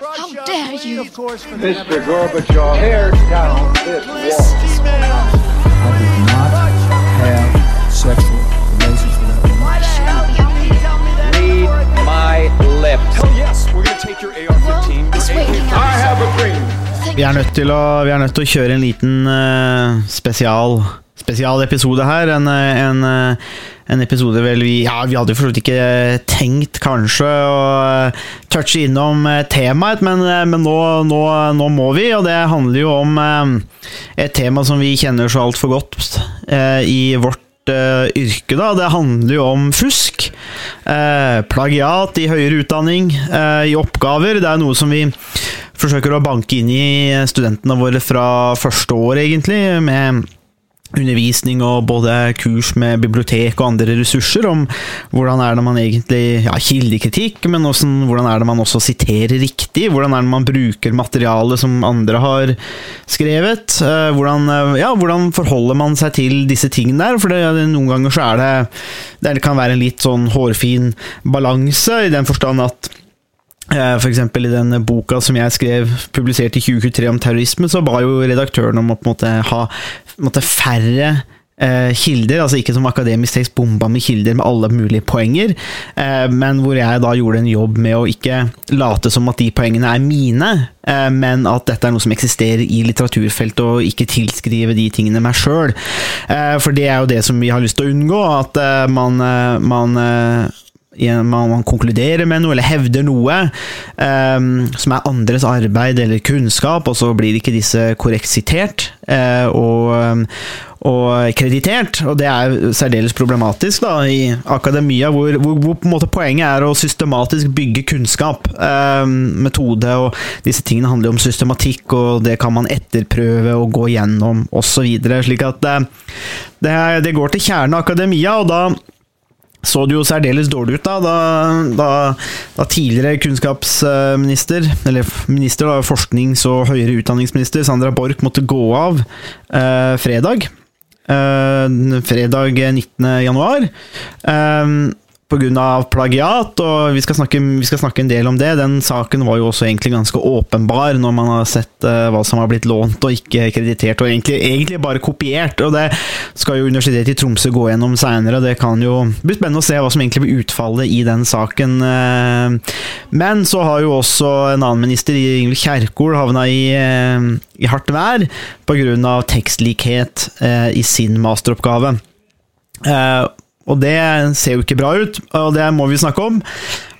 How dare you? Mr. Gorbachev, tear down this wall. I did not have sexual relations with that woman. Read my lips. Hell yes, we're gonna take your AR-15. I have a dream. Vi er nødt til å, vi er nødt til å kjøre en liten eh, spesial spesialepisode her. En, eh, en, eh, en episode vel vi Ja, vi hadde for så vidt ikke tenkt kanskje å eh, touche innom eh, temaet, men, eh, men nå, nå, nå må vi, og det handler jo om et tema som vi kjenner så altfor godt i vårt yrke, da. Det handler jo om fusk. Plagiat i høyere utdanning, i oppgaver. Det er noe som vi forsøker å banke inn i studentene våre fra første år, egentlig, med undervisning og både kurs med bibliotek og andre ressurser om hvordan er det man egentlig ja, kildekritikk, men også hvordan er det man også siterer riktig, hvordan er det man bruker materiale som andre har skrevet, eh, hvordan, eh, ja, hvordan forholder man seg til disse tingene der, for det, noen ganger så er det, det kan være en litt sånn hårfin balanse, i den forstand at Eh, eksempel i den boka som jeg skrev, publisert i 2023 om terrorisme, så ba jo redaktøren om å på en måte ha måte færre eh, kilder, altså ikke som akademisk tekst bomba med kilder med alle mulige poenger, eh, men hvor jeg da gjorde en jobb med å ikke late som at de poengene er mine, men at dette er noe som eksisterer i litteraturfeltet, og ikke tilskrive de tingene meg sjøl. For det er jo det som vi har lyst til å unngå, at man, man man, konkluderer med noe, eller hevder noe um, som er andres arbeid eller kunnskap, og så blir ikke disse korrekt sitert uh, og, ehm, og kreditert. Og det er særdeles problematisk da, i akademia, hvor, hvor, hvor poenget er å systematisk bygge kunnskap. Um, metode og disse tingene handler om systematikk, og det kan man etterprøve og gå gjennom osv. Slik at eh, det, er- det går til kjernen av akademia, og da så det jo særdeles dårlig ut da, da, da, da tidligere kunnskapsminister, eller minister da, forsknings- og høyere utdanningsminister Sandra Borch måtte gå av eh, fredag. Eh, fredag 19. januar. Eh, av plagiat, og vi skal, snakke, vi skal snakke en del om det. Den saken var jo også egentlig ganske åpenbar når man har sett uh, hva som har blitt lånt og ikke kreditert, og egentlig, egentlig bare kopiert. Og det skal jo Universitetet i Tromsø gå gjennom seinere, det kan jo bli spennende å se hva som egentlig blir utfallet i den saken. Uh, Men så har jo også en annen minister, Ingvild Kjerkol, havna i, uh, i hardt vær pga. tekstlikhet i sin masteroppgave. Og det ser jo ikke bra ut, og det må vi snakke om.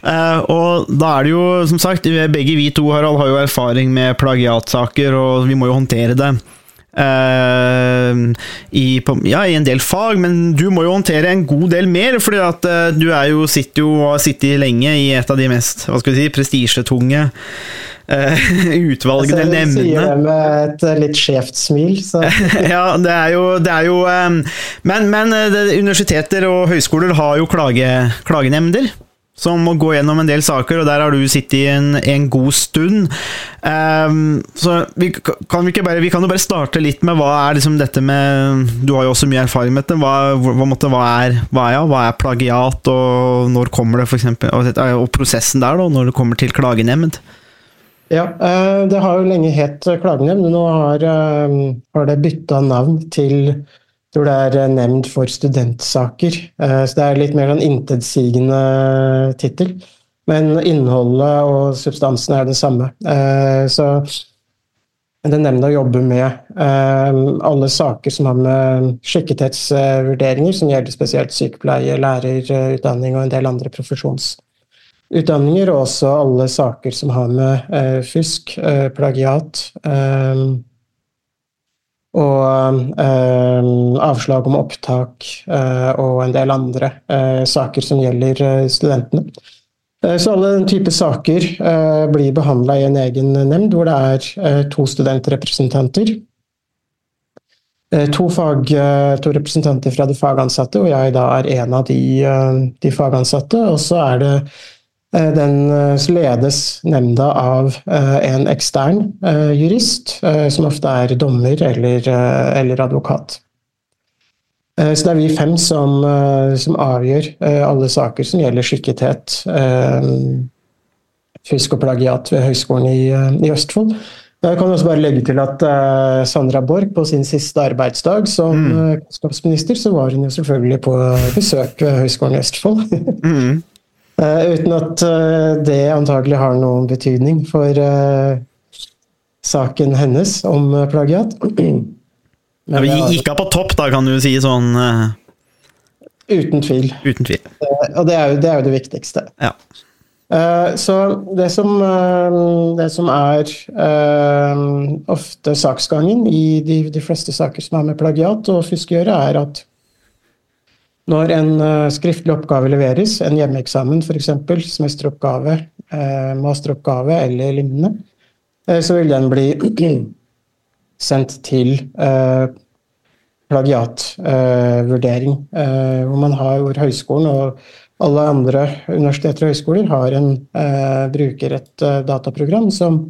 Eh, og da er det jo, som sagt, begge vi to Harald, har jo erfaring med plagiatsaker, og vi må jo håndtere det. Eh, i, på, ja, I en del fag, men du må jo håndtere en god del mer, fordi at eh, du er jo, sitter jo og har sittet lenge i et av de mest hva skal vi si, prestisjetunge uh, utvalgene, eller Jeg sier det med et litt skjevt smil, så ja, det er jo, det er jo um, Men, men uh, det, universiteter og høyskoler har jo klage, klagenemnder. Som må gå gjennom en del saker, og der har du sittet i en, en god stund. Um, så vi kan, vi, bare, vi kan jo bare starte litt med hva er liksom dette med Du har jo også mye erfaring med dette. Hva, hva, hva, er, hva, er, hva er plagiat, og når kommer det, eksempel, og, og prosessen der, da, når det kommer til klagenemnd? Ja, eh, det har jo lenge hett klagenemnd. Nå har, eh, har det bytta navn til tror det er nevnt Nemnd for studentsaker. Eh, Så det er litt mer en intetsigende tittel. Men innholdet og substansen er det samme. Eh, Så den nemnda jobber med eh, alle saker som har med skikkethetsvurderinger, som gjelder spesielt sykepleie, lærerutdanning og en del andre profesjonsutdanninger, og også alle saker som har med eh, fusk, eh, plagiat eh, og eh, avslag om opptak eh, og en del andre eh, saker som gjelder eh, studentene. Eh, Så alle den type saker eh, blir behandla i en egen nemnd, hvor det er to studentrepresentanter. To, fag, to representanter fra de fagansatte, og jeg da er en av de, de fagansatte. Og så er det den eh, ledes nemnda av eh, en ekstern eh, jurist, eh, som ofte er dommer eller, eh, eller advokat. Eh, Så det er vi fem som, eh, som avgjør eh, alle saker som gjelder skikkethet. fisk og plagiat ved Høgskolen i, eh, i Østfold. Jeg kan også bare legge til at uh, Sandra Borch på sin siste arbeidsdag som mm. kunnskapsminister, så var hun jo selvfølgelig på besøk ved Høgskolen i Østfold. mm. Uh, uten at uh, det antagelig har noen betydning for saken hennes om plagiat. Ja, vi gikk av på topp, da, kan du si sånn Uten tvil. Uten tvil. og det er, jo, det er jo det viktigste. Ja. Eh, så det som, eh, det som er ofte saksgangen i de, de, fleste saker som har med plagiat og fusk er at når en skriftlig oppgave leveres, en hjemmeeksamen f.eks., semesteroppgave, masteroppgave eller lignende, så vil den bli sendt til plagiatvurdering, hvor har hvor høyskolen og alle andre universiteter og høyskoler har en, eh, bruker et eh, dataprogram som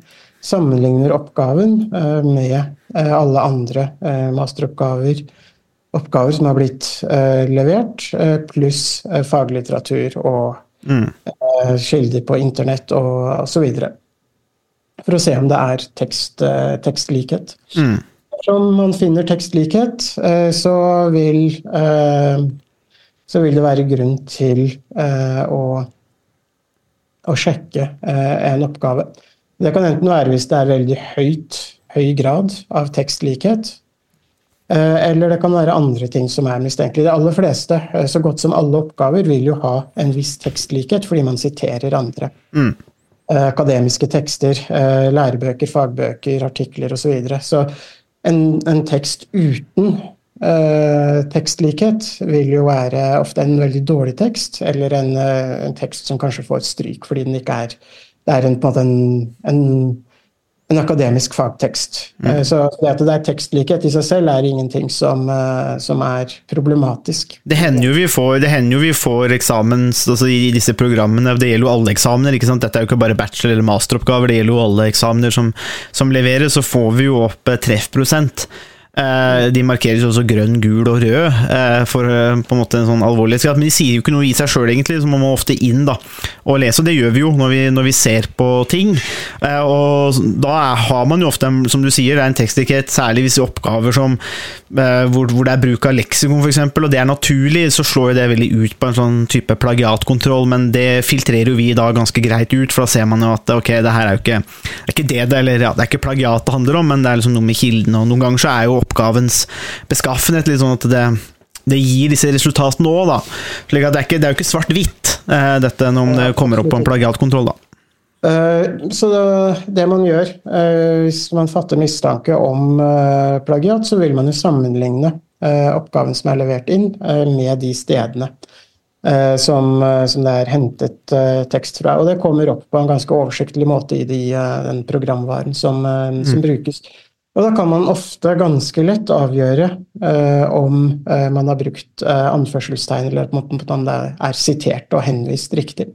sammenligner oppgaven eh, med eh, alle andre eh, masteroppgaver oppgaver som har blitt uh, levert, pluss faglitteratur og mm. kilder på internett og osv. For å se om det er tekst, tekstlikhet. Mm. Om man finner tekstlikhet, så vil så vil det være grunn til å, å, sjekke en oppgave. Det kan enten være hvis det er veldig høyt, høy grad av tekstlikhet, eller det kan være andre ting som er mistenkelig. De aller fleste, eh, så godt som alle oppgaver, vil jo ha en viss tekstlikhet fordi man siterer andre. Mm. Eh, akademiske tekster, eh, lærebøker, fagbøker, artikler osv. Så, videre. så en, en tekst uten Uh, tekstlikhet vil jo være ofte en veldig dårlig tekst, eller en, uh, en tekst som kanskje får et stryk fordi den ikke er Det er en, på en, en, en akademisk fagtekst. Mm. Uh, så det at det er tekstlikhet i seg selv, er ingenting som, som er problematisk. Det hender jo vi får, det hender jo vi får eksamens altså i disse programmene, det gjelder jo alle eksamener. ikke sant? Dette er jo ikke bare bachelor- eller masteroppgaver, det gjelder jo alle eksamener som, som leveres. Så får vi jo opp treffprosent. Eh, de markeres også grønn, gul og rød eh, for eh, på en måte en sånn alvorlighetsgrad, men de sier jo ikke noe i seg sjøl, egentlig, så man må ofte inn da, og lese. Og det gjør vi jo når vi, når vi ser på ting. Og da har man jo ofte, som du sier, det er en tekstikhet, særlig hvis oppgaver som hvor, hvor det er bruk av leksikon, f.eks., og det er naturlig, så slår jo det veldig ut på en sånn type plagiatkontroll, men det filtrerer jo vi da ganske greit ut, for da ser man jo at ok, det her er jo ikke, er ikke det, eller ja, det er ikke plagiat det handler om, men det er liksom noe med kildene, og noen ganger så er jo oppgavens beskaffenhet. litt sånn at det, det gir disse resultatene òg, da. Slik at det er, ikke, det er jo ikke svart-hvitt, uh, dette om det kommer opp på en plagiatkontroll, da. Uh, så det, man gjør uh, hvis man fatter mistanke om plagiat, så vil man jo sammenligne oppgaven som er levert inn, med de stedene som, som, det er hentet tekst fra. Og det kommer opp på en ganske oversiktlig måte i de, den programvaren som, mm. som brukes. Og da kan man ofte ganske lett avgjøre eh, om eh, man har brukt eh, anførselstegn, eller på en måte om det er sitert og henvist riktig.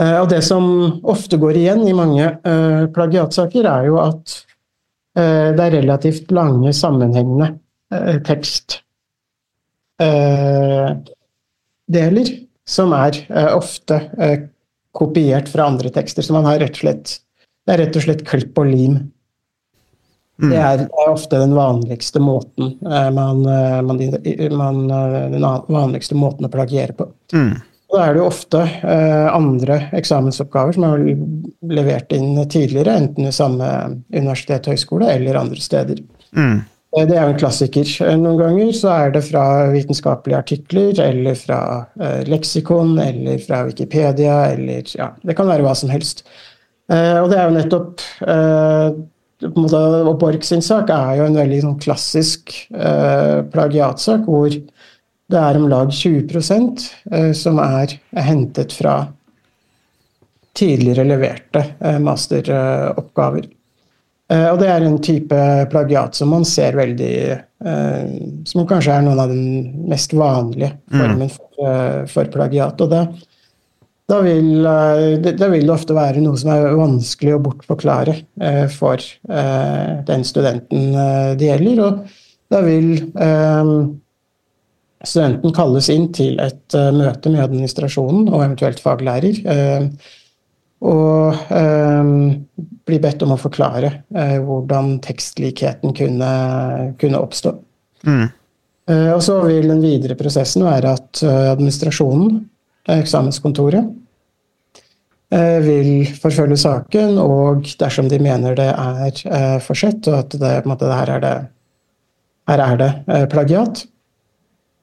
Eh, og det som ofte går igjen i mange eh, plagiatsaker, er jo at eh, det er relativt lange, sammenhengende tekstdeler som er ofte kopiert fra andre tekster. Så man har rett og slett, det er rett og slett klipp og lim Mm. Det er, ofte den vanligste måten eh, man, eh, man, man, eh, den vanligste måten å plagiere på. Mm. Da er det jo ofte andre eksamensoppgaver som er levert inn tidligere, enten i samme universitet høyskole eller andre steder. Mm. Det er jo en klassiker. Noen ganger så er det fra vitenskapelige artikler, eller fra leksikon, eller fra Wikipedia, eller ja, det kan være hva som helst. Og det er jo nettopp og Borch sin sak er jo en veldig sånn, klassisk eh, plagiatsak, hvor det er om lag 20 eh, som er hentet fra tidligere leverte eh, masteroppgaver. Eh, og det er en type plagiat som man ser veldig eh, Som kanskje er noen av den mest vanlige mm. formen for, eh, for plagiat. og det da vil, eh, vil, det ofte være noe som er vanskelig å bortforklare eh, for eh, den studenten det gjelder. Og da vil studenten kalles inn til et møte med administrasjonen og eventuelt faglærer. og bli bedt om å forklare hvordan tekstlikheten kunne, kunne oppstå. Mm. Eh, og så vil den videre prosessen være at administrasjonen, eksamenskontoret, eh, vil forfølge saken, og dersom de mener det er eh, forsett, og at det, måte, her er det, her er det eh, plagiat,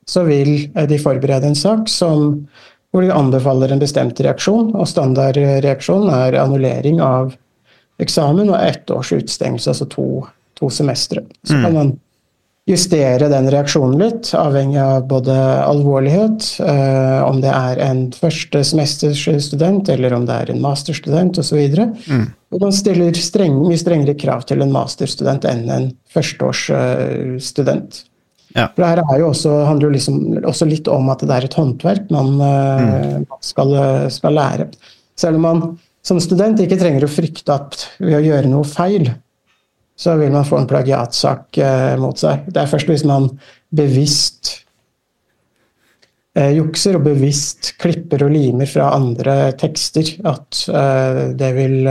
så vil de forberede en sak som, hvor de anbefaler en bestemt reaksjon, og standardreaksjonen er annullering av eksamen og ett års utestengelse, altså to, to semestre. Så kan man justere den reaksjonen litt, avhengig av både alvorlighet, eh, om det er en første semesterstudent eller om det er en masterstudent osv. Mm. Og man stiller streng, mye strengere krav til en masterstudent enn en førsteårsstudent. Ja. For det her er jo også, handler jo liksom også litt om at det er et håndverk man, mm. man skal, skal lære. Selv om man som student ikke trenger å frykte at ved å gjøre noe feil, så vil man få en plagiatsak eh, mot seg. Det er først hvis man bevisst eh, jukser og bevisst klipper og limer fra andre tekster, at eh, det vil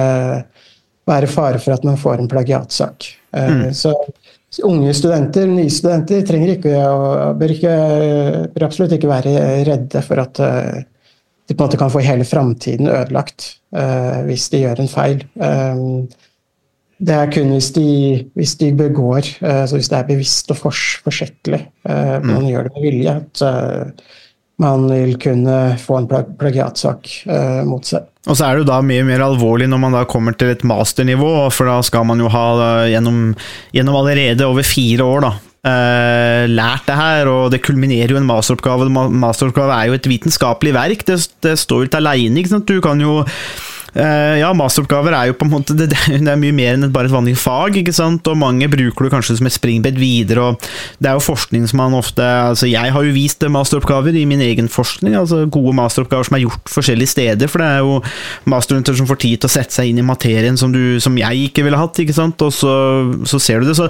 være fare for at man får en plagiatsak. Eh, Så unge studenter, nye studenter, trenger ikke, å- bør, ikke, bør absolutt ikke være redde for at de på en måte kan få hele framtiden ødelagt hvis de gjør en feil. Eh, det er kun hvis de, hvis de begår, eh, altså hvis det er bevisst og fors, forsettlig, eh, man gjør det med vilje, at man vil kunne få en pla plagiatsak eh, mot seg. Og så er det jo da mye mer alvorlig når man da kommer til et masternivå, for da skal man jo ha gjennom, gjennom allerede over fire år da, eh, lært det her, og det kulminerer jo en masteroppgave. Ma- Masteroppgave er jo et vitenskapelig verk, det, det står jo ikke aleine. Du kan jo ja, masteroppgaver er jo på en måte det, det er mye mer enn bare et vanlig fag, ikke sant? og mange bruker det kanskje som et springbed videre. og Det er jo forskning som man ofte altså Jeg har jo vist masteroppgaver i min egen forskning, altså gode masteroppgaver som er gjort forskjellige steder. For det er jo masterstudenter som får tid til å sette seg inn i materien som, du, som jeg ikke ville hatt, ikke sant? og så, så ser du det. Så,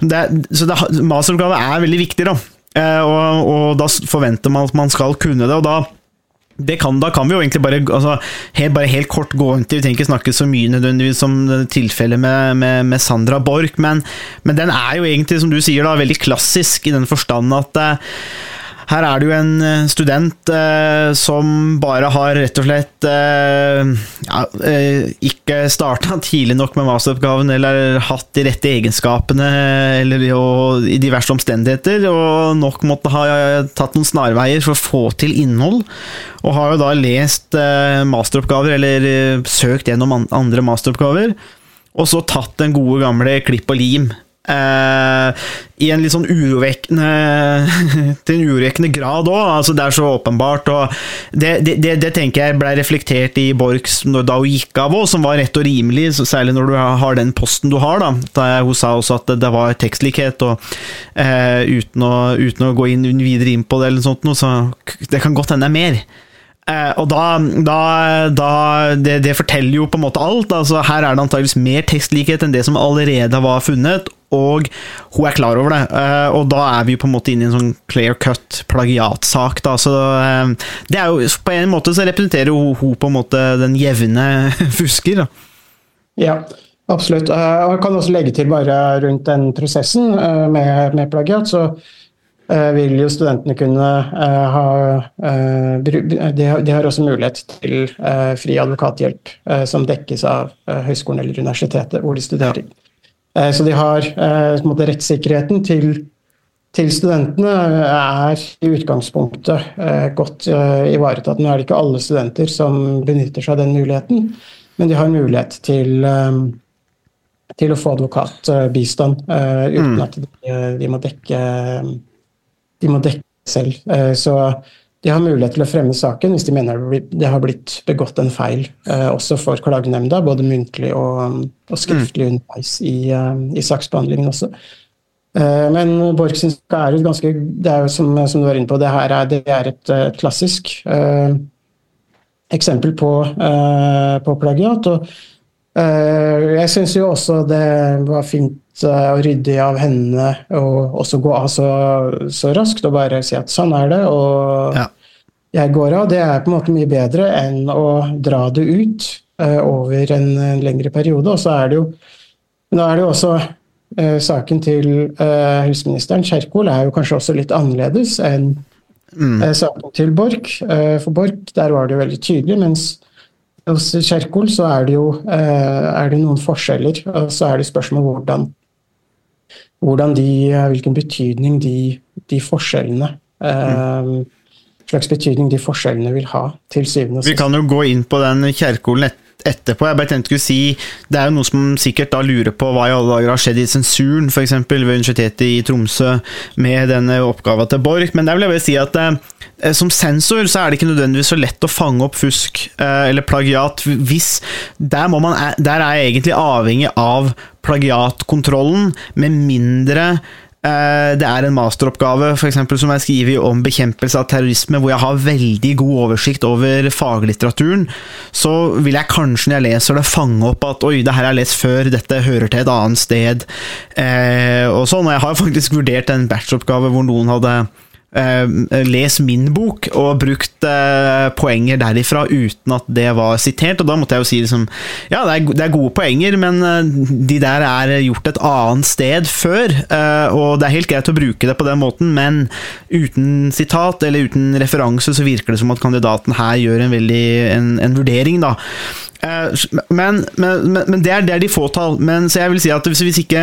det, så masteroppgave er veldig viktig, da. Eh, og, og da forventer man at man skal kunne det. og da kan, da kan vi jo egentlig bare, altså, helt, bare helt kort gå inn til Vi trenger ikke snakke så mye nødvendigvis om tilfellet med, med, med Sandra Borch, men, men den er jo egentlig, som du sier, da, veldig klassisk i den forstand at eh, her er det jo en eh, student eh, som bare har rett og slett eh, ja, eh, ikke starta tidlig nok med masteroppgaven, eller hatt de rette egenskapene eller, og, i diverse omstendigheter, og nok måtte ha tatt noen snarveier for å få til innhold. Og har jo da lest eh, masteroppgaver, eller eh, søkt gjennom andre masteroppgaver, og så tatt den gode gamle klipp og lim. Eh, I en litt sånn urovekkende Til en urovekkende grad òg. Altså det er så åpenbart. Det, det, det, det tenker jeg ble reflektert i Borchs da hun gikk av òg, som var rett og rimelig, særlig når du har den posten du har. da, da Hun sa også at det var tekstlikhet, og eh, uten, å, uten å gå inn videre inn på det, eller sånt, så det kan godt hende det er mer. Eh, og da, da, da det, det forteller jo på en måte alt. altså Her er det antageligvis mer tekstlikhet enn det som allerede var funnet, og hun er klar over det. Eh, og da er vi jo på en måte inne i en sånn clear cut plagiatsak. da, så eh, det er jo På en måte så representerer hun, hun på en måte den jevne fusker. da. Ja, absolutt. Eh, Og jeg kan også legge til bare rundt den prosessen med, med plagiat, så vil jo studentene kunne ha de, har, også mulighet til fri advokathjelp som dekkes av høyskolen eller universitetet hvor de studerer. Eh, Så de har eh, måte rettssikkerheten til, til studentene er i utgangspunktet eh, godt eh, ivaretatt. Nå er det ikke alle studenter som benytter seg av den muligheten, men de har mulighet til, eh, til å få advokatbistand eh, uten at de, de, må dekke, de må dekke selv. Eh, Så de har mulighet til å fremme saken hvis de mener det har blitt begått en feil, eh, også for klagenemnda, både muntlig og, og skriftlig underveis i, eh, i saksbehandlingen også. Eh, Men Borch sin sak er jo ganske Det er jo som, som du var inne på, det her er, det er et, et klassisk eh, eksempel på, eh, på plagiat. og eh, jeg syns jo også det var fint og ryddig av hendene og også gå av så, så raskt og bare si at sånn er det, og Ja. jeg går av. Det er på en måte mye bedre enn å dra det ut uh, over en, en lengre periode. Og så er det jo Nå er det jo også uh, saken til uh, helseministeren, Kjerkol, er jo kanskje også litt annerledes enn eh, saken til Borch. Eh, for Borch, der var det jo veldig tydelig, mens hos Kjerkol så er det jo eh, er det noen forskjeller. Og så er det spørsmål hvordan de, eh, hvilken betydning de, de forskjellene eh, slags betydning de forskjellene vil ha til syvende og Vi kan jo gå inn på den Kjerkolen et etterpå. Jeg bare tenkte å si Det er jo noe som sikkert da lurer på hva i alle dager har skjedd i sensuren, f.eks. ved Universitetet i Tromsø med denne oppgaven til Borch. Men der vil jeg bare si at eh, som sensor så er det ikke nødvendigvis så lett å fange opp fusk eh, eller plagiat. Hvis der, man, der er jeg egentlig avhengig av plagiatkontrollen, med mindre eh, det er en masteroppgave for eksempel, som jeg skriver om bekjempelse av terrorisme, hvor jeg har veldig god oversikt over faglitteraturen, så vil jeg kanskje når jeg leser det, fange opp at oi, det her har jeg lest før, dette hører til et annet sted. Eh, og sånn, og Jeg har faktisk vurdert en batchoppgave hvor noen hadde eh, les min bok og brukt eh, poenger derifra uten at det var sitert, og da måtte jeg jo si liksom Ja, det er, det er gode poenger, men eh, de der er gjort et annet sted før, eh, og det er helt greit å bruke det på den måten, men uten sitat eller uten referanse så virker det som at kandidaten her gjør en veldig en, en vurdering, da. Eh, Men, men, men, men det, er, det er de fåtall. Men så jeg vil si at hvis, hvis ikke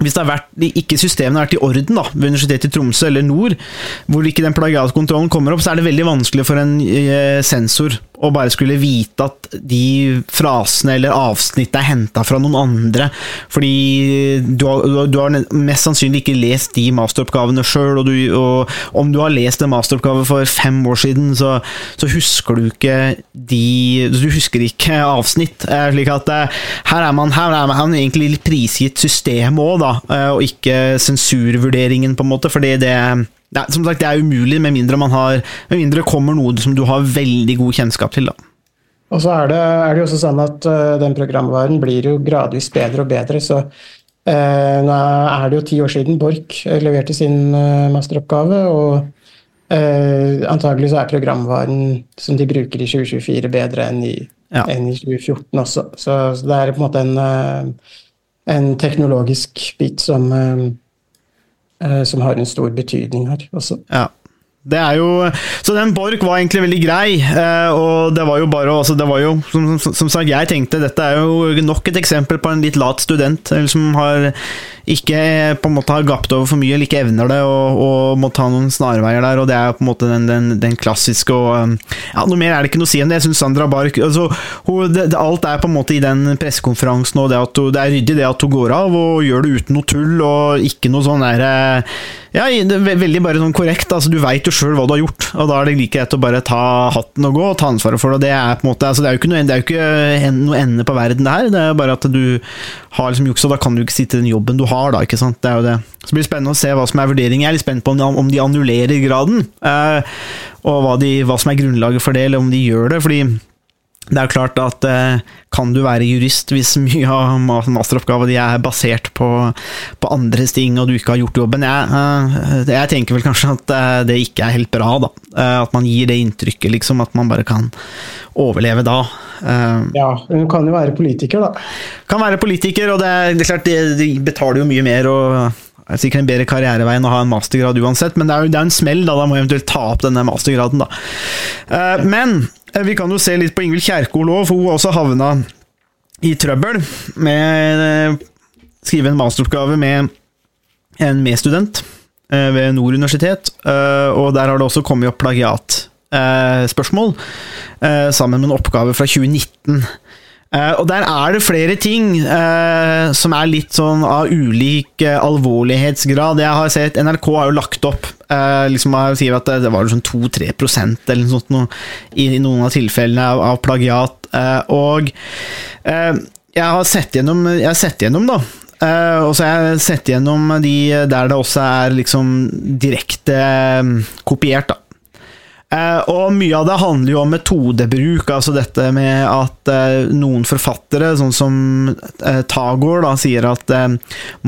hvis det har vært, ikke systemene har vært i orden da, ved Universitetet i Tromsø eller Nord, hvor ikke den plagiatkontrollen kommer opp, så er det veldig vanskelig for en eh, sensor å bare skulle vite at de frasene eller avsnittet er henta fra noen andre. Fordi du har, du har- mest sannsynlig ikke lest de masteroppgavene sjøl, og, og om du har lest en masteroppgave for fem år siden, så, så husker du ikke de Du husker ikke avsnitt. Slik at eh, her er man, her er man egentlig prisgitt systemet òg, da, eh, og ikke sensurvurderingen, på en måte, fordi det Nei, som sagt, det er umulig med mindre man har Med mindre det kommer noe som du har veldig god kjennskap til. da. Og så er det, er det også sånn at uh, den programvaren blir jo gradvis bedre og bedre. Så uh, nå er det jo ti år siden Borch leverte sin uh, masteroppgave. Og uh, antagelig så er programvaren som de bruker i 2024 bedre enn i, Ja. enn i 2014 også. Så, så det er på en måte en, en teknologisk bit som, eh, eh, som har en stor betydning her også. Ja. Det er jo, så den Borch var egentlig veldig grei, eh, og det var jo bare altså det var jo, som, som, som sagt, jeg tenkte dette er jo nok et eksempel på en litt lat student, som har ikke på en måte har gapt over for mye, eller ikke evner det, og, og må ta noen snarveier der, og det er på en måte den, den, den klassiske, og eh, ja, noe mer er det ikke noe å si om det, jeg synes Sandra Bark, altså, alt er på en måte i den pressekonferansen, og det, at hun, det er ryddig det at hun går av, og gjør det uten noe tull, og ikke noe sånn der, eh, ja, veldig bare sånn korrekt. altså Du veit jo sjøl hva du har gjort, og da er det like greit å bare ta hatten og gå og ta ansvaret for det. og Det er på en måte, altså det er jo ikke noe, det er jo ikke noe ende på verden, det her. Det er bare at du har liksom juksa, da kan du ikke sitte i den jobben du har, da. ikke sant? Det er jo det. Så det blir spennende å se hva som er vurderingen. Jeg er litt spent på om, om de annullerer graden, eh, og hva, de, hva som er grunnlaget for det, eller om de gjør det. fordi det er jo klart at eh, kan du være jurist hvis mye av ma- masteroppgaven din er basert på, på andres ting, og du ikke har gjort jobben? Jeg, eh, jeg tenker vel kanskje at eh, det ikke er helt bra, da. At man gir det inntrykket, liksom. At man bare kan overleve da. Ja, hun kan jo være politiker, da. kan være politiker, og det er, det er klart, de, betaler jo mye mer og det er sikkert en bedre karrierevei enn å ha en mastergrad uansett, men det er jo det er en smell, da. Da må jeg eventuelt ta opp denne mastergraden, da. Men vi kan jo se litt på Ingvild Kjerkol òg, for hun har også havna i trøbbel med å skrive en masteroppgave med en medstudent eh, ved Nord universitet, eh, og der har det også kommet opp plagiatspørsmål, eh, sammen med en oppgave fra 2019. Eh, og der er det flere ting uh, som er litt sånn av ulik uh, alvorlighetsgrad. Jeg har sett NRK har jo lagt opp liksom sier at det, var sånn 2-3% eller noe sånt noe, i, i noen av tilfellene av, av plagiat. Og jeg har sett gjennom, jeg har sett gjennom da. Uh, og så har jeg sett gjennom de der det også er liksom direkte kopiert, da. Eh, og mye av det handler jo om metodebruk, altså dette med at eh, noen forfattere, sånn som eh, Tagore, da, sier at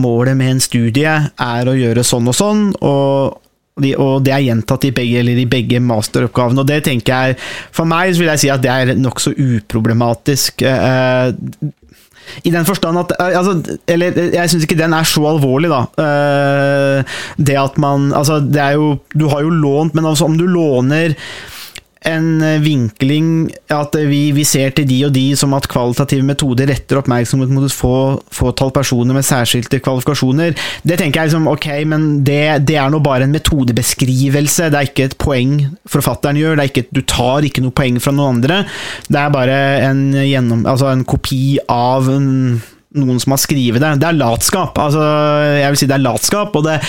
målet med en studie er å gjøre sånn og sånn, og og det er gjentatt i begge, eller i begge masteroppgavene. Og det tenker jeg For meg så vil jeg si at det er nokså uproblematisk. I den forstand at eh, altså, Eller jeg syns ikke den er så alvorlig, da. Eh, det at man Altså, det er jo Du har jo lånt, men altså om du låner en eh, vinkling at vi, vi, ser til de og de som at kvalitative metoder retter oppmerksomhet mot et få, fåtall personer med særskilte kvalifikasjoner. Det tenker jeg liksom, ok, men det, det er nå bare en metodebeskrivelse. Det er ikke et poeng forfatteren gjør. Det er ikke, du tar ikke noe poeng fra noen andre. Det er bare en, gjennom, altså en kopi av en, noen som har skrevet det. Det er latskap. Altså, jeg vil si det er latskap, og det,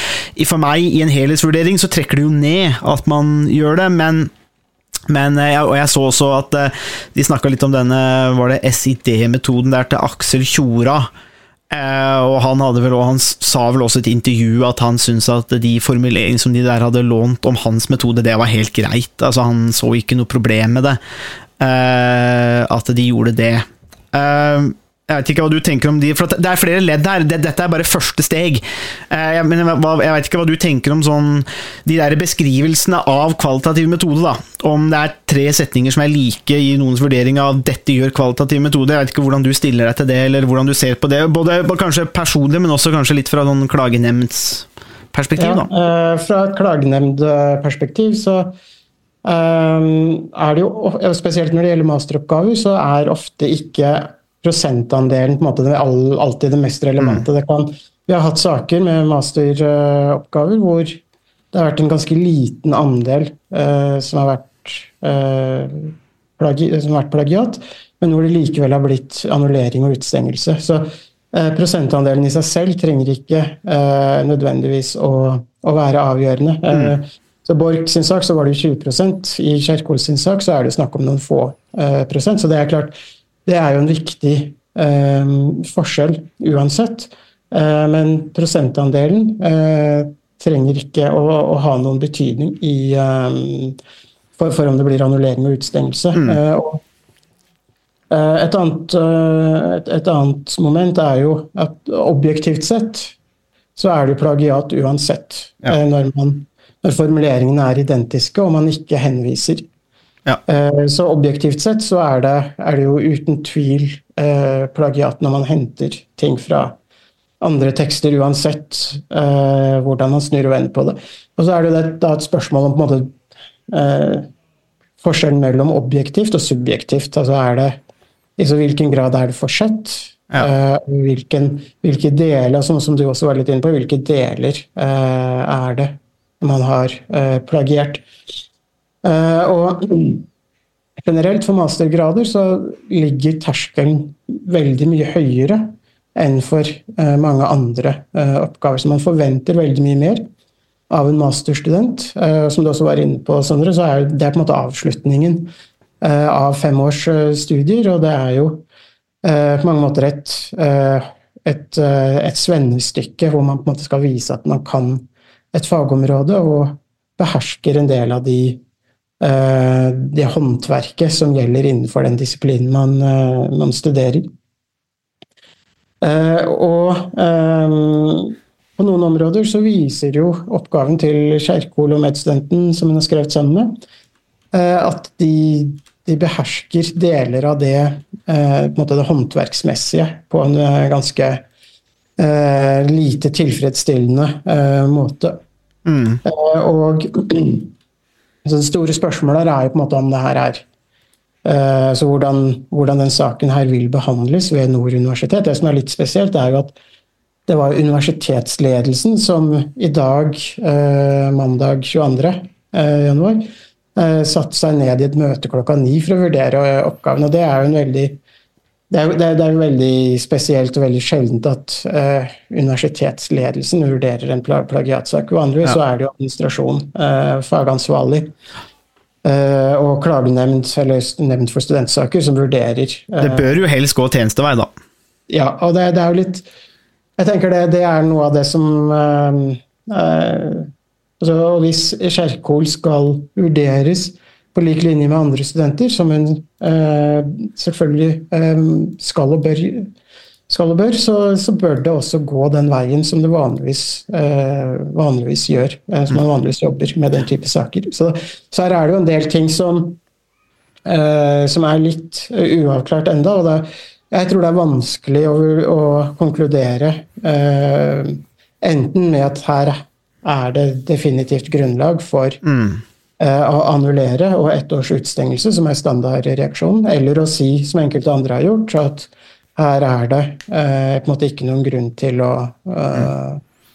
for meg, i en helhetsvurdering, så trekker det jo ned at man gjør det, men men, eh, og jeg så også at eh, de snakka litt om denne var det SID-metoden der til Aksel Tjora. Eh, og han, vel, og han sa vel også i et intervju at han syntes at de formuleringene som de der hadde lånt om hans metode, det var helt greit. Altså Han så ikke noe problem med det. At de gjorde det. Jeg vet ikke hva du tenker om de, for Det er flere ledd her. Dette er bare første steg. Eh, men jeg vet ikke hva du tenker om sånn, de der beskrivelsene av kvalitativ metode. da. Om det er tre setninger som er like i noens vurdering av 'dette gjør kvalitativ metode'. Jeg vet ikke hvordan du stiller deg til det, eller hvordan du ser på det. Både kanskje personlig, men også kanskje litt fra noen klagenemndsperspektiv. Ja, da. fra et klagenemndperspektiv så um, er det jo, spesielt når det gjelder masteroppgaver, så er ofte ikke prosentandelen på en måte, det er alltid det mest relevante. Mm. Det kan, vi har hatt saker med masteroppgaver hvor det har vært en ganske liten andel uh, som, har vært, uh, plagi, som, har vært, plagiat, men hvor det likevel har blitt annullering og utstengelse. Så uh, prosentandelen i seg selv trenger ikke nødvendigvis å, å, være avgjørende. Mm. Så Borch sin sak så var det 20% i Kjerkol sin sak så er det snakk om noen få prosent. Så det er klart, det er jo en viktig eh, forskjell uansett. Eh, men prosentandelen eh, trenger ikke å, å, ha noen betydning i, eh, for, for, om det blir annullering og utstengelse. Mm. Eh, eh, et, annet, et, et, annet, moment er jo at objektivt sett så er det plagiat uansett. Ja. Når, man, når formuleringene er identiske og man ikke henviser ja. Eh, så objektivt sett så er det, er det jo uten tvil eh, plagiat når man henter ting fra andre tekster, uansett eh, hvordan man snur og vender på det. Og så er det jo da et spørsmål om på en måte eh, forskjellen mellom objektivt og subjektivt. Altså er det i så hvilken grad er det forsett? Ja. Eh, hvilken, hvilke deler, som, som, du også var litt inne på, hvilke deler eh, er det man har plagiert? Eh, og generelt for mastergrader så ligger terskelen veldig mye høyere enn for eh, mange andre eh, oppgaver. Så man forventer veldig mye mer av en masterstudent. Som du også var inne på, Sondre, så er det på en måte avslutningen av fem års studier, og det er jo på mange måter et, et, et svennestykke hvor man på en måte skal vise at man kan et fagområde og behersker en del av de det håndverket som gjelder innenfor den disiplinen man, eh, man studerer. Eh, og på noen områder så viser jo oppgaven til Kjerkol og medstudenten som hun har skrevet sammen med, at de, de behersker deler av det, på det håndverksmessige på en ganske lite tilfredsstillende måte. Mm. Og så det store spørsmålet er jo på en måte om det her er uh, så hvordan, hvordan, den saken her vil behandles ved Nord universitet. Det som er litt spesielt, er jo at det var universitetsledelsen som i dag, uh, mandag 22. Uh, januar, satte seg ned i et møte klokka ni for å vurdere oppgaven. Og det er jo en veldig det er, det, er, det er, veldig spesielt og veldig sjeldent at uh, universitetsledelsen vurderer en pla plagiatsak. Vanligvis ja. så er det jo administrasjon, uh, fagansvarlig uh, og klagenemnd eller nemnd for studentsaker som vurderer. det bør jo helst gå tjenestevei, da. Ja, og det, det, er jo litt Jeg tenker det, det er noe av det som altså, Hvis Kjerkol skal vurderes på lik linje med andre studenter, som hun eh, selvfølgelig eh, skal og bør skal og bør, så, så bør det også gå den veien som det vanligvis, eh, vanligvis gjør. Eh, som man vanligvis jobber med den type saker. Så, så her er det jo en del ting som, eh, som er litt uavklart enda, og det, jeg tror det er vanskelig å, å konkludere eh, enten med at her er det definitivt grunnlag for Mm. Eh, å annullere og ett års utstengelse, som er standardreaksjonen, eller å si, som enkelte andre har gjort, at her er det eh, på en måte ikke noen grunn til å, eh,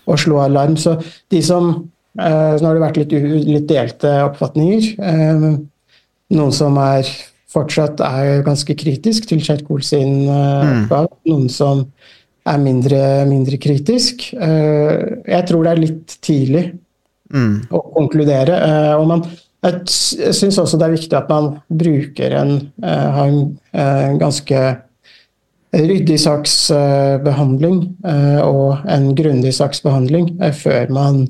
å slå alarm. Så de som eh, nå har det vært litt, litt delte oppfatninger. Eh, noen som er fortsatt er ganske kritisk til Kjerkol sin eh, Mm. Noen som er mindre, mindre kritisk. Eh, jeg tror det er litt tidlig Mm. å konkludere. eh, og man, jeg syns også det er viktig at man bruker en, eh, har en eh, ganske ryddig saksbehandling eh, og en grundig saksbehandling eh, før man,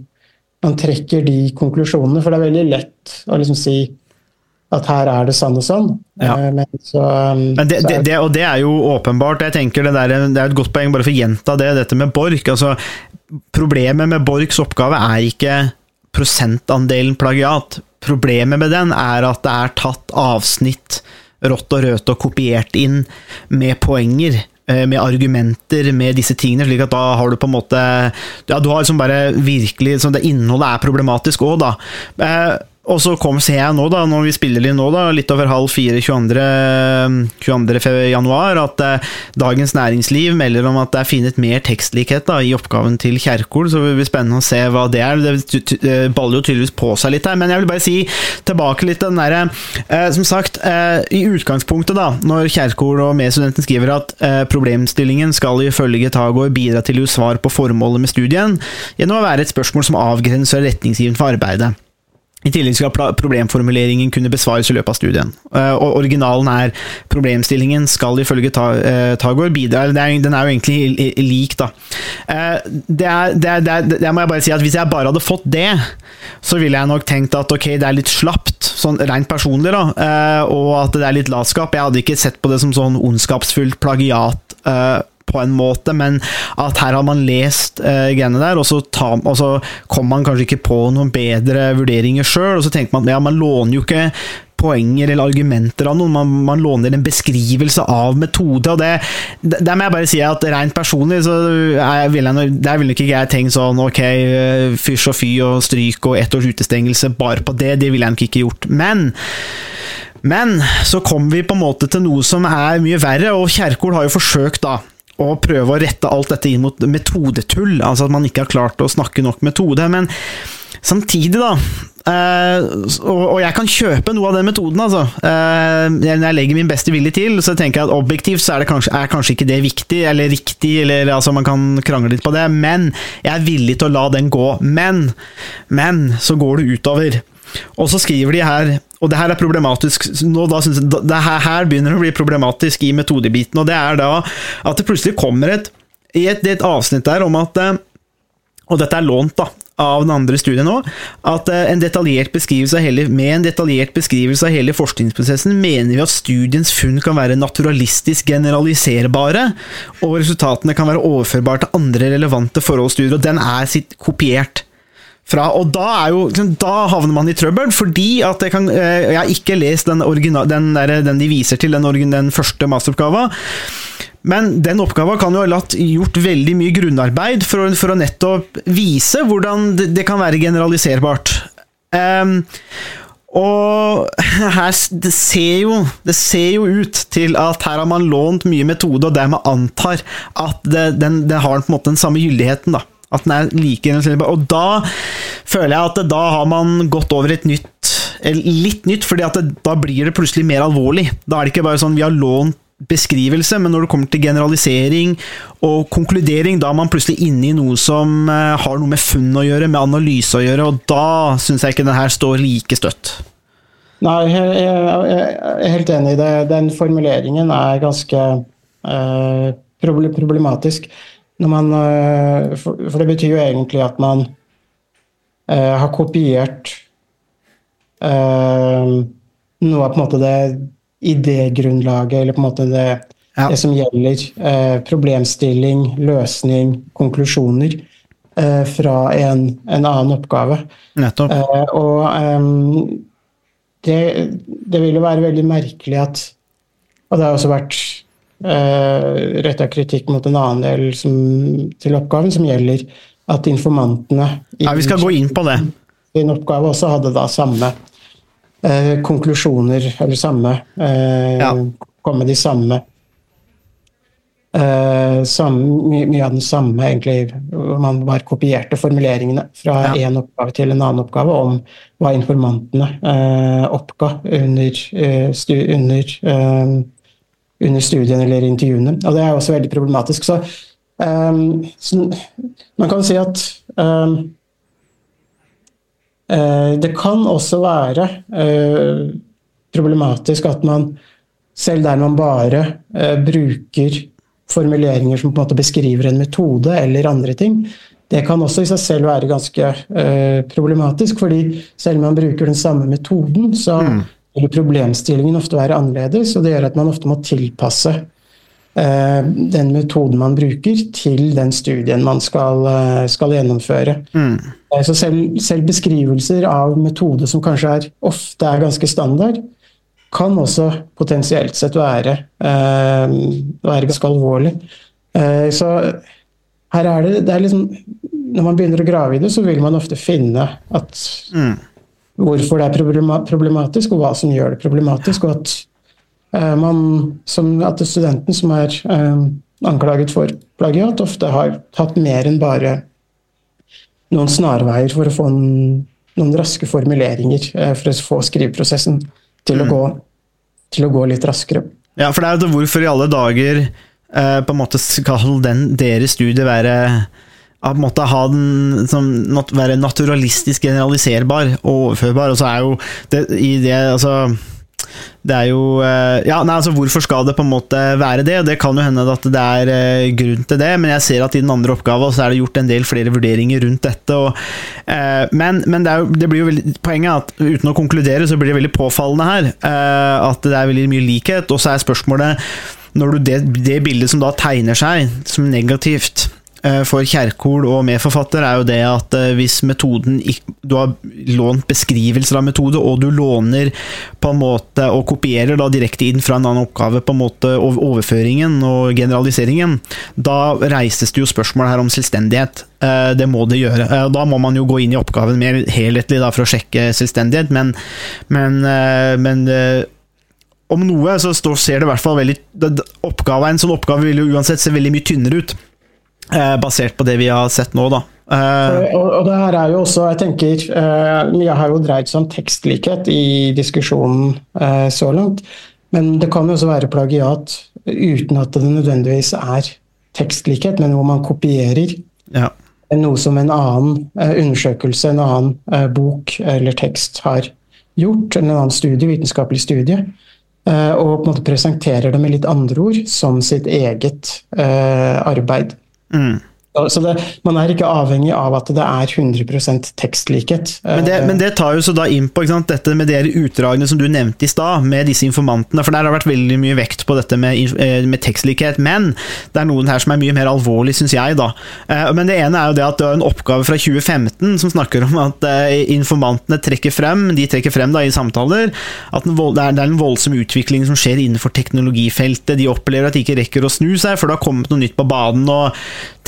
man trekker de konklusjonene. For det er veldig lett å liksom si at her er det sånn og sånn. Ja. Men, så, um, Men det, det, det, og det er jo åpenbart. Jeg tenker det, der, det er et godt poeng, bare for å gjenta det, dette med Borch. Altså, problemet med Borchs oppgave er ikke prosentandelen plagiat. Problemet med den er at det er tatt avsnitt rått og rødt og kopiert inn med poenger. eh, Med argumenter, med disse tingene, slik at da har du på en måte Ja, du har liksom bare virkelig så Det innholdet er problematisk òg, da. Og så kom, ser jeg nå, da, når vi spiller inn nå, da, litt over halv fire 22. 22. januar, at eh, Dagens Næringsliv melder om at det er funnet mer tekstlikhet da, i oppgaven til Kjerkol, så det blir spennende å se hva det er. Det eh, baller jo tydeligvis på seg litt her, men jeg vil bare si tilbake litt den derre eh, Som sagt, eh, i utgangspunktet, da, når Kjerkol og medstudenten skriver at eh, problemstillingen skal ifølge Tagor bidra til å svar på formålet med studien, gjennom å være et spørsmål som avgrenser retningsgivende for arbeidet. I tillegg skal problemformuleringen kunne besvares i løpet av studien. Eh, og originalen er problemstillingen skal ifølge eh, Tagor bidra Den er jo egentlig lik, da. Eh, det, er, det, er, det, er, må jeg bare si at Hvis jeg bare hadde fått det, så ville jeg nok tenkt at ok, det er litt slapt, sånn rent personlig, da, og at det er litt latskap. Jeg hadde ikke sett på det som sånn ondskapsfullt plagiat. På en måte, men at her har man lest uh, greiene der, og så, ta, og så kom man kanskje ikke på noen bedre vurderinger sjøl, og så tenker man ja, man låner jo ikke poenger eller argumenter av noen, man, man låner en beskrivelse av metode, og det, der må jeg bare si at rent personlig, så er, vil jeg, der ville ikke jeg tenkt sånn ok, fysj og fy og stryk og ett års utestengelse bare på det, det ville jeg nok ikke gjort. Men men så kommer vi på en måte til noe som er mye verre, og Kjerkol har jo forsøkt da å prøve å rette alt dette inn mot metodetull, altså at man ikke har klart å snakke nok metode. Men samtidig, da eh, og, jeg kan kjøpe noe av den metoden, altså. Eh, når jeg legger min beste vilje til, så tenker jeg at objektivt så er, kanskje, er kanskje ikke det viktig, eller riktig, eller altså man kan krangle litt på det, men jeg er villig til å la den gå. Men, men så går det utover. Og så skriver de her, og det her er problematisk. Nå da synes jeg, det her, her begynner det å bli problematisk i metodebiten, og det er da at det plutselig kommer et, et, et avsnitt der om at eh, og dette er lånt da, av den andre studien nå, at eh, en detaljert beskrivelse av hele, med en detaljert beskrivelse av hele forskningsprosessen mener vi at studiens funn kan være naturalistisk generaliserbare, og resultatene kan være overførbare til andre relevante forholdsstudier, og den er sitt kopiert fra, og da, er jo, liksom, da havner man i trøbbel, fordi at jeg, kan, eh, jeg har ikke lest den, original, den, der, den de viser til, den, den første masteroppgava. Men den oppgava kan jo ha latt gjort veldig mye grunnarbeid for, å- for å nettopp vise hvordan det, det kan være generaliserbart. Um, og her, det ser, jo, det ser jo ut til at her har man lånt mye metode, og dermed antar at det, den, den har på en måte den samme gyldigheten. da. At den er like gjennomsnittlig. Og da føler jeg at da har man gått over et nytt Litt nytt, fordi at det, da blir det plutselig mer alvorlig. Da er det ikke bare sånn vi har lånt beskrivelse, men når det kommer til generalisering og konkludering, da er man plutselig inne i noe som eh, har noe med funn å gjøre, med analyse å gjøre, og da syns jeg ikke den her står like støtt. Nei, jeg er helt enig i det. Den formuleringen er ganske eh, problematisk. Man, eh, for, det betyr jo egentlig at man eh, har kopiert eh, noe av på en måte det idégrunnlaget, eller på en måte det Ja. Det som gjelder eh, problemstilling, løsning, konklusjoner eh, fra en, en annen oppgave. Nettopp. Eh, og det, det vil jo være veldig merkelig at Og det har også vært uh, retta kritikk mot en annen del som, til oppgaven, som gjelder at informantene i Ja, vi skal gå inn på det. sin oppgave også hadde da samme eh, konklusjoner, eller samme eh, Ja. Kom med de samme Uh, samme, my, Mye av den samme, egentlig, man bare kopierte formuleringene fra Ja. oppgave til en annen oppgave om hva informantene uh, oppga under, uh, stu, under, eh, under studiene eller intervjuene. Og det er også veldig problematisk. Så, um, så man kan si at um, uh, Det kan også være uh, problematisk at man, selv der man bare uh, bruker formuleringer som på en måte beskriver en metode eller andre ting, det kan også i seg selv være ganske problematisk. fordi selv om man bruker den samme metoden, så vil problemstillingen ofte være annerledes, og det gjør at man ofte må tilpasse eh, den metoden man bruker, til den studien man skal, eh, skal gjennomføre. Mm. Eh, Så selv, selv beskrivelser av metode som kanskje er, ofte er ganske standard, kan også potensielt sett være, eh, være ganske alvorlig. Eh, så her er det, det er liksom, Når man begynner å grave i det, så vil man ofte finne at Mm. Hvorfor det er problematisk, og hva som gjør det problematisk. og at eh, man, som, at studenten som er eh, anklaget for plagiat, ofte har hatt mer enn bare noen snarveier for å få en, noen raske formuleringer eh, for å få skriveprosessen til, å gå, til å gå litt raskere. Ja, for det er jo hvorfor i alle dager eh, på en måte skal den, deres studie være ja, på ha den som nat være naturalistisk generaliserbar og overførbar, og så er jo det i det altså det er jo eh, Ja, nei, altså hvorfor skal det på en måte være det? Det kan jo hende at det er eh, grunn til det, men jeg ser at i den andre oppgaven så er det gjort en del flere vurderinger rundt dette. Og, eh, men men det, jo, det blir jo veldig, poenget er at uten å konkludere, så blir det veldig påfallende her eh, at det er veldig mye likhet. Og så er spørsmålet når du det, det bildet som da tegner seg som negativt for Kjerkol og medforfatter, er jo det at eh, hvis metoden Du har lånt beskrivelser av metode, og du låner på en måte og kopierer da direkte inn fra en annen oppgave, på en måte overføringen og generaliseringen, da reises det jo spørsmål her om selvstendighet. Eh, Det må det gjøre. Eh, Da må man jo gå inn i oppgaven mer helhetlig da for å sjekke selvstendighet, men, men, eh, men eh, om noe så ser det i hvert fall veldig oppgave, En sånn oppgave vil jo uansett se veldig mye tynnere ut, eh, basert på det vi har sett nå, da. Uh, Og, og det her er jo også, jeg tenker, uh, Mye har jo dreid seg om tekstlikhet i diskusjonen uh, så langt. Men det kan jo også være plagiat uten at det nødvendigvis er tekstlikhet, men hvor man kopierer ja. noe som en annen eh, undersøkelse, en annen eh, bok eller tekst har gjort, eller en annen studie, vitenskapelig studie, eh, og på en måte presenterer det med litt andre ord som sitt eget eh, arbeid. Mm. Så- det, man er ikke avhengig av at det er 100 tekstlikhet. Men det, men det tar jo så da inn på sant, dette med de utdragene som du nevnte i stad, med disse informantene. For der har det vært veldig mye vekt på dette med, eh, med tekstlikhet. Men det er noen her som er mye mer alvorlig, syns jeg, da. Eh, Men det ene er jo det at det er en oppgave fra 2015 som snakker om at eh, informantene trekker frem, de trekker frem da i samtaler, at vold, det, er, det er en voldsom utvikling som skjer innenfor teknologifeltet. De opplever at de ikke rekker å snu seg, for det har kommet noe nytt på banen. og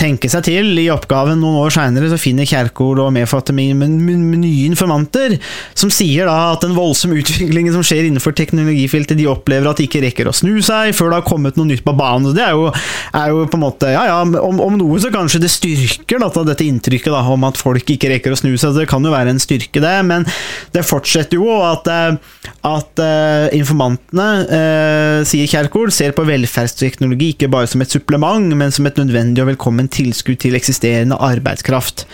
tenke seg til, i oppgaven noen år seinere finner Kjerkol og medfatter med, nye informanter, som sier da at den voldsomme utviklingen som skjer innenfor teknologifeltet, de opplever at de ikke rekker å snu seg før det har kommet noe nytt på banen. Det er jo, er jo på en måte Ja ja, om, om noe så kanskje det styrker da, dette inntrykket da, om at folk ikke rekker å snu seg. Det kan jo være en styrke, det, men det fortsetter jo at, eh, at eh, informantene, eh, sier Kjerkol, ser på velferdsteknologi ikke bare som et supplement, men som et nødvendig og velkommen tilskudd til eksisterende arbeidskraft.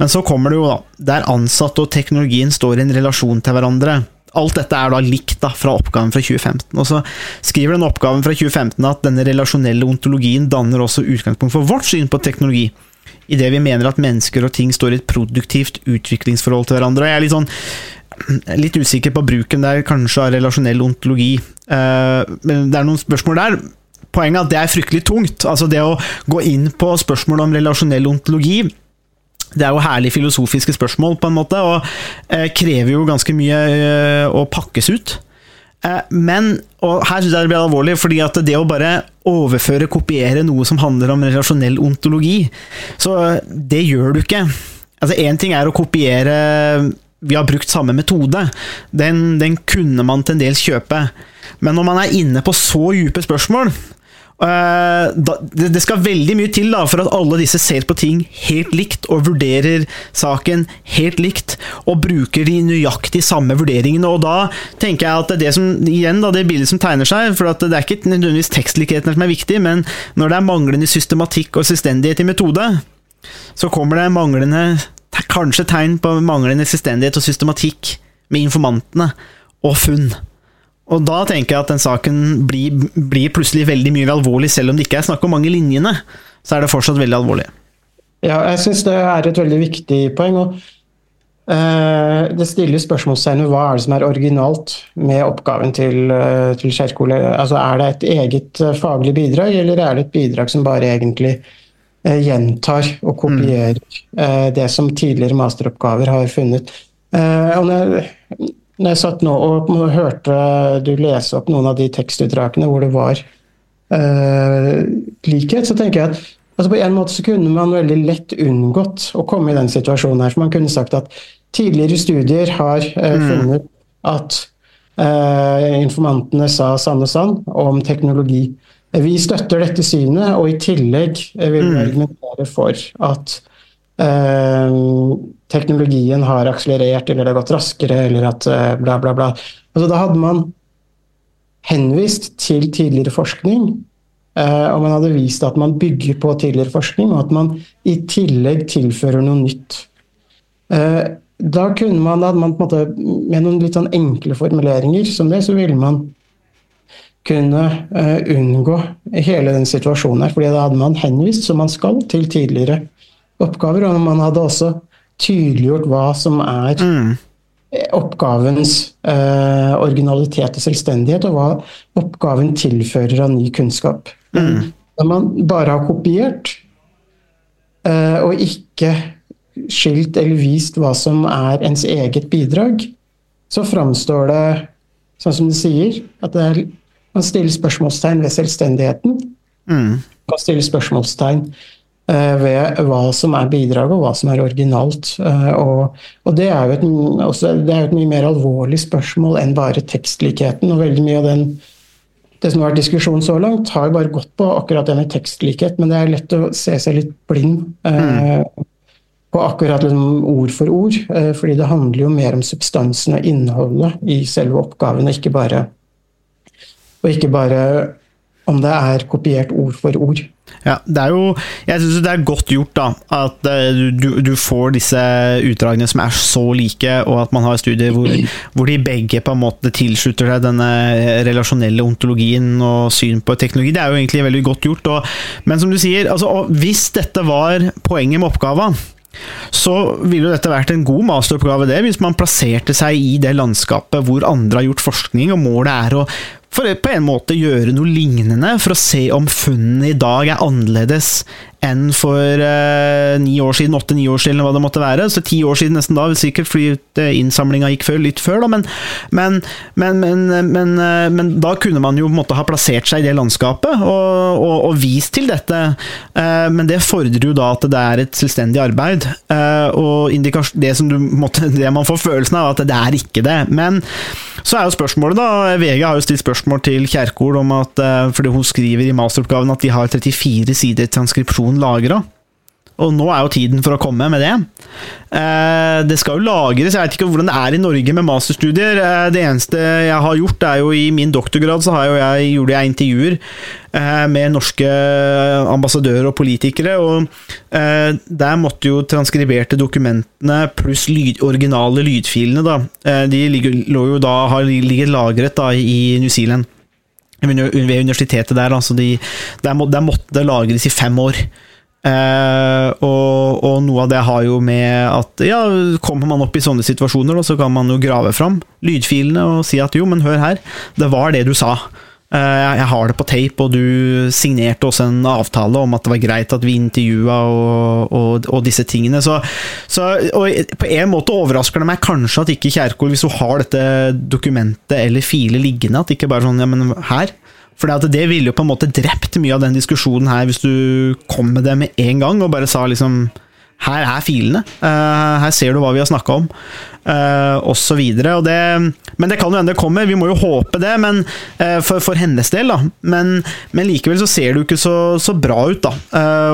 Men så kommer det jo, da, der ansatte og teknologien står i en relasjon til hverandre. Alt dette er da likt da, fra oppgaven fra 2015. Og så skriver den oppgaven fra 2015 at denne relasjonelle ontologien danner også utgangspunkt for vårt syn på teknologi. I det vi mener at mennesker og ting står i et produktivt utviklingsforhold til hverandre. Jeg er litt sånn litt usikker på bruken der, kanskje av relasjonell ontologi. Eh, men det er noen spørsmål der. Poenget at det er fryktelig tungt. Altså det å gå inn på spørsmål om relasjonell ontologi det er jo herlig filosofiske spørsmål, på en måte, og eh, krever jo ganske mye eh, å pakkes ut. Eh, men, og her syns jeg det blir alvorlig, fordi at det å bare overføre, kopiere noe som handler om relasjonell ontologi, så eh, det gjør du ikke. Altså Én ting er å kopiere Vi har brukt samme metode. Den, den kunne man til en dels kjøpe. Men når man er inne på så dype spørsmål det, det skal veldig mye til da, for at alle disse ser på ting helt likt og vurderer saken helt likt, og bruker de nøyaktig samme vurderingene. Og da tenker jeg at det som, igjen da, det bildet som tegner seg, for det er ikke nødvendigvis tekstlikhetene som er viktig, men når det er manglende systematikk og selvstendighet i metode, så kommer det manglende Kanskje tegn på manglende selvstendighet og systematikk med informantene og funn. Og da tenker jeg at den saken blir, blir plutselig veldig mye alvorlig, selv om det ikke er snakk om mange linjene. Så er det fortsatt veldig alvorlig. Ja, jeg syns det er et veldig viktig poeng. og uh, Det stiller spørsmålstegn ved hva er det som er originalt med oppgaven til, uh, til Kjerkol. Altså, er det et eget uh, faglig bidrag, eller er det et bidrag som bare egentlig gjentar og kopierer det som tidligere masteroppgaver har funnet? og når når jeg satt nå og hørte du lese opp noen av de tekstutdragene hvor det var likhet, så tenker jeg at Altså På en måte så kunne man veldig lett unngått å komme i den situasjonen her. For man kunne sagt at tidligere studier har uh, funnet at uh, informantene sa sann og sann om teknologi. Vi støtter dette synet, og i tillegg vil vi argumentere for at teknologien har akselerert, eller det har gått raskere, eller at eh, bla, bla, bla. Altså Da hadde man henvist til tidligere forskning Uh, og man hadde vist at man bygger på tidligere forskning, og at man i tillegg tilfører noe nytt. Da kunne man, da man måte, med noen litt sånn enkle formuleringer som det, så ville man kunne unngå hele den situasjonen her. fordi da hadde man henvist, som man skal, til tidligere oppgaver. Og man hadde også tydeliggjort hva som er mm oppgavens eh, originalitet og selvstendighet, og hva oppgaven tilfører av ny kunnskap. Mm. Når man bare har kopiert, eh, og ikke skilt eller vist hva som er ens eget bidrag, så framstår det sånn som det sier, at det er, man stiller spørsmålstegn ved selvstendigheten. Mm. Man stiller spørsmålstegn ved hva som er bidraget og hva som er originalt. Eh, og, og det, er et, også, det, er jo et, mye mer alvorlig spørsmål enn bare tekstlikheten. og veldig mye av den det som har vært diskusjonen så langt, har jo bare gått på akkurat denne tekstlikhet, men det er lett å se seg litt blind eh, mm. på akkurat liksom, ord for ord. Eh, fordi det handler jo mer om substansen og innholdet i selve oppgaven, og ikke bare, og ikke bare om det er kopiert ord for ord. Ja, det er jo Jeg syns det er godt gjort, da. At uh, du, du, får disse utdragene som er så like, og at man har studier hvor, hvor, de begge på en måte tilslutter seg denne relasjonelle ontologien og syn på teknologi. Det er jo egentlig veldig godt gjort. Og, men som du sier, altså, hvis dette var poenget med oppgava, så ville jo dette vært en god masteroppgave det, hvis man plasserte seg i det landskapet hvor andre har gjort forskning, og målet er å for på en måte gjøre noe lignende, for å se om funnene i dag er annerledes enn for eh, ni år siden, åtte-ni år siden, eller hva det måtte være. Så ti år siden nesten da, sikkert fordi innsamlinga gikk før, litt før, da, men, men, men, eh, men, da kunne man jo måtte ha plassert seg i det landskapet og, og, og vist til dette. Eh, men det fordrer jo da at det er et selvstendig arbeid, eh, og det, som du måtte, det man får følelsen av, at det er ikke det. Men så er jo spørsmålet, da VG har jo stilt spørsmål til Kjerkol om at eh, fordi hun skriver i masteroppgaven at de har 34 sider transkripsjon lagra. Og nå er jo tiden for å komme med det. Eh, det skal jo lagres, jeg vet ikke hvordan det er i Norge med masterstudier. Eh, det eneste jeg har gjort, er jo i min doktorgrad så jo jeg, gjorde jeg intervjuer eh, med norske ambassadører og politikere. Og der måtte jo transkriberte dokumentene pluss lyd, originale lydfilene, da. De ligger, jo da, har ligget lagret da i New Zealand. Ved universitetet der, altså de, der, må, der måtte det lagres i fem år. Uh, og, og, noe av det har jo med at ja, kommer man opp i sånne situasjoner, så kan man jo grave fram lydfilene og si at jo, men hør her, det var det du sa. Eh, jeg har det på tape, og du signerte også en avtale om at det var greit at vi intervjua og, og, og disse tingene. Så, så på en måte overrasker det meg kanskje at ikke Kjerkol, hvis hun har dette dokumentet eller filet liggende, at ikke bare sånn ja, men her. For det, ville jo på en måte drept mye av den diskusjonen her, hvis du kom med det med en gang og bare sa liksom her er filene. Uh, her ser du hva vi har snakka om. Uh, og det, men det kan jo hende det kommer, vi må jo håpe det men, uh, for, for, hennes del. da men, men, likevel så ser det jo ikke så, så bra ut. da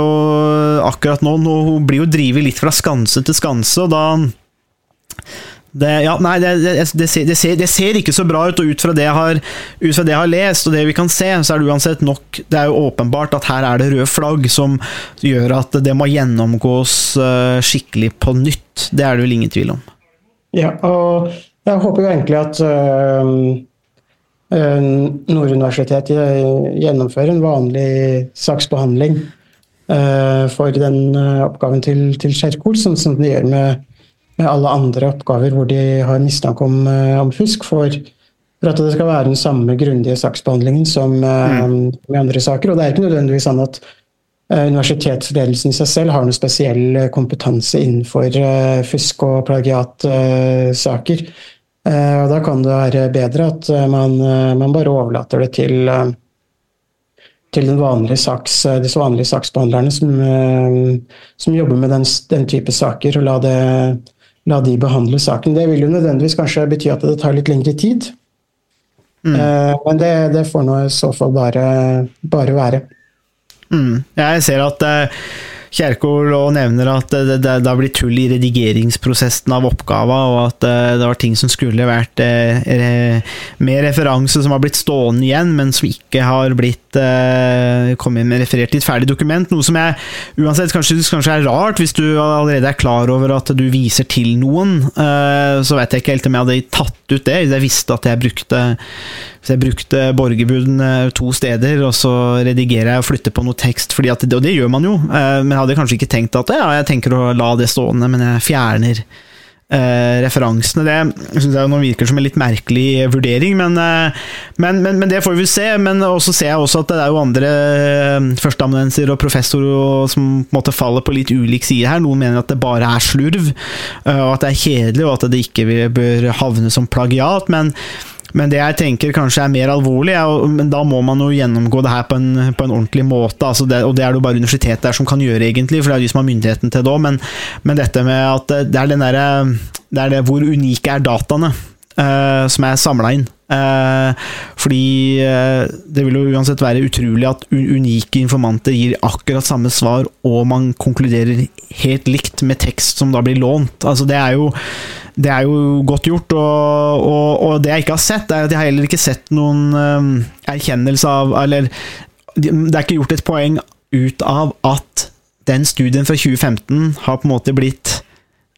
og akkurat nå, nå Hun blir jo drevet litt fra skanse til skanse, og da det, ja, nei, det, det, ser, ser, det, ser, ikke så bra ut, og ut fra, har, ut fra, det jeg har lest, og det vi kan se, så er det uansett nok Det er jo åpenbart at her er det røde flagg som gjør at det må gjennomgås uh, skikkelig på nytt. Det er det vel ingen tvil om. Ja, og jeg håper jo egentlig at uh, Nord universitet gjennomfører en vanlig saksbehandling uh, for den oppgaven til, til Kjerkol, som, som de gjør med alle andre oppgaver hvor de har mistanke om, eh, om fusk, for, for, at det skal være den samme grundige saksbehandlingen som eh, mm. med andre saker. Og det er ikke nødvendigvis sånn at uh, universitetsledelsen i seg selv har noe spesiell kompetanse innenfor fusk- og plagiatsaker. Og da kan det være bedre at man, man bare overlater det til til vanlige saks, disse vanlige saksbehandlerne som, som jobber med den, den, type saker, og la det, la de behandle saken. Det vil jo nødvendigvis kanskje bety at det tar litt lengre tid. Mm. Uh, men det, det, får nå i så fall bare, bare være. Mm. Jeg ser at uh, Kjerkol og nevner at det, det, det, har blitt tull i redigeringsprosessen av oppgava, og at eh, det var ting som skulle vært eh, med referanse som har blitt stående igjen, men som ikke har blitt eh, kommet med referert i et ferdig dokument. Noe som jeg uansett kanskje, kanskje, er rart, hvis du allerede er klar over at du viser til noen. Så vet jeg ikke helt om jeg hadde tatt ut det, hvis jeg visste at jeg brukte hvis jeg brukte borgerbuden to steder, og så redigerer jeg og flytter på noe tekst, at, og det gjør man jo, eh, men jeg hadde kanskje ikke tenkt at ja, jeg tenker å la det stående, men jeg fjerner eh, referansene. Det synes jeg virker som en litt merkelig vurdering, men, eh, men, men, men, det får vi se. Men også ser jeg også at det er jo andre eh, førsteamanuenser og professorer som på en måte faller på litt ulik side her. Noen mener at det bare er slurv, eh, og at det er kjedelig, og at det ikke bør havne som plagiat. men men det jeg tenker kanskje er mer alvorlig, er, men da må man jo gjennomgå det her på en, på en ordentlig måte. Altså det, og det er det jo bare universitetet der som kan gjøre, egentlig, for det er de som har myndigheten til det òg. Men, men, dette med at det er den derre Det er det hvor unike er dataene uh, som er samla inn. Uh, fordi uh, det vil jo uansett være utrolig at unike informanter gir akkurat samme svar, og man konkluderer helt likt med tekst som da blir lånt. Altså det er jo det er jo godt gjort, og, og, og, det jeg ikke har sett, er at jeg har heller ikke sett noen um, erkjennelse av Eller det er ikke gjort et poeng ut av at den studien fra 2015 har på en måte blitt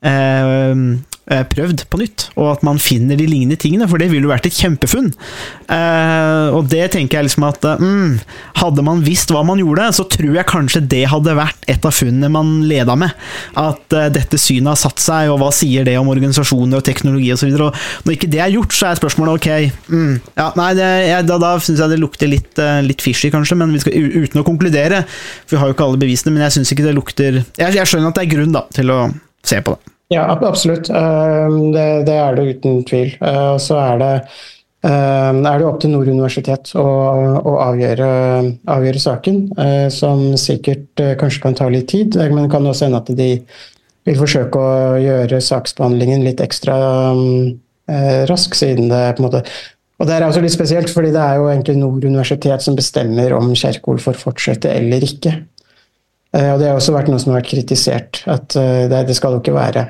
Eh, prøvd på nytt, og at man finner de lignende tingene, for det ville jo vært et kjempefunn. Uh, og det tenker jeg liksom at mm, Hadde man visst hva man gjorde, så tror jeg kanskje det hadde vært et av funnene man leda med. At uh, dette synet har satt seg, og hva sier det om organisasjoner og teknologi osv. Når ikke det er gjort, så er spørsmålet ok mm, ja, nei, det, jeg, Da, da syns jeg det lukter litt, uh, litt fishy, kanskje, men vi skal, uten å konkludere. For vi har jo ikke alle bevisene, men jeg syns ikke det lukter jeg, jeg skjønner at det er grunn da, til å se på det. Ja, absolutt. Ehm, det, det er det uten tvil. Eh, så er det, ehm, er det opp til Nord universitet å, å avgjøre, avgjøre, saken, eh, som sikkert eh, kanskje kan ta litt tid. Men kan også hende at de vil forsøke å gjøre saksbehandlingen litt ekstra rask, siden det på en måte og Det er også litt spesielt, fordi det er jo egentlig Nord universitet som bestemmer om Kjerkol får fortsette eller ikke. Og Det har også vært noe som har vært kritisert, at det skal jo ikke være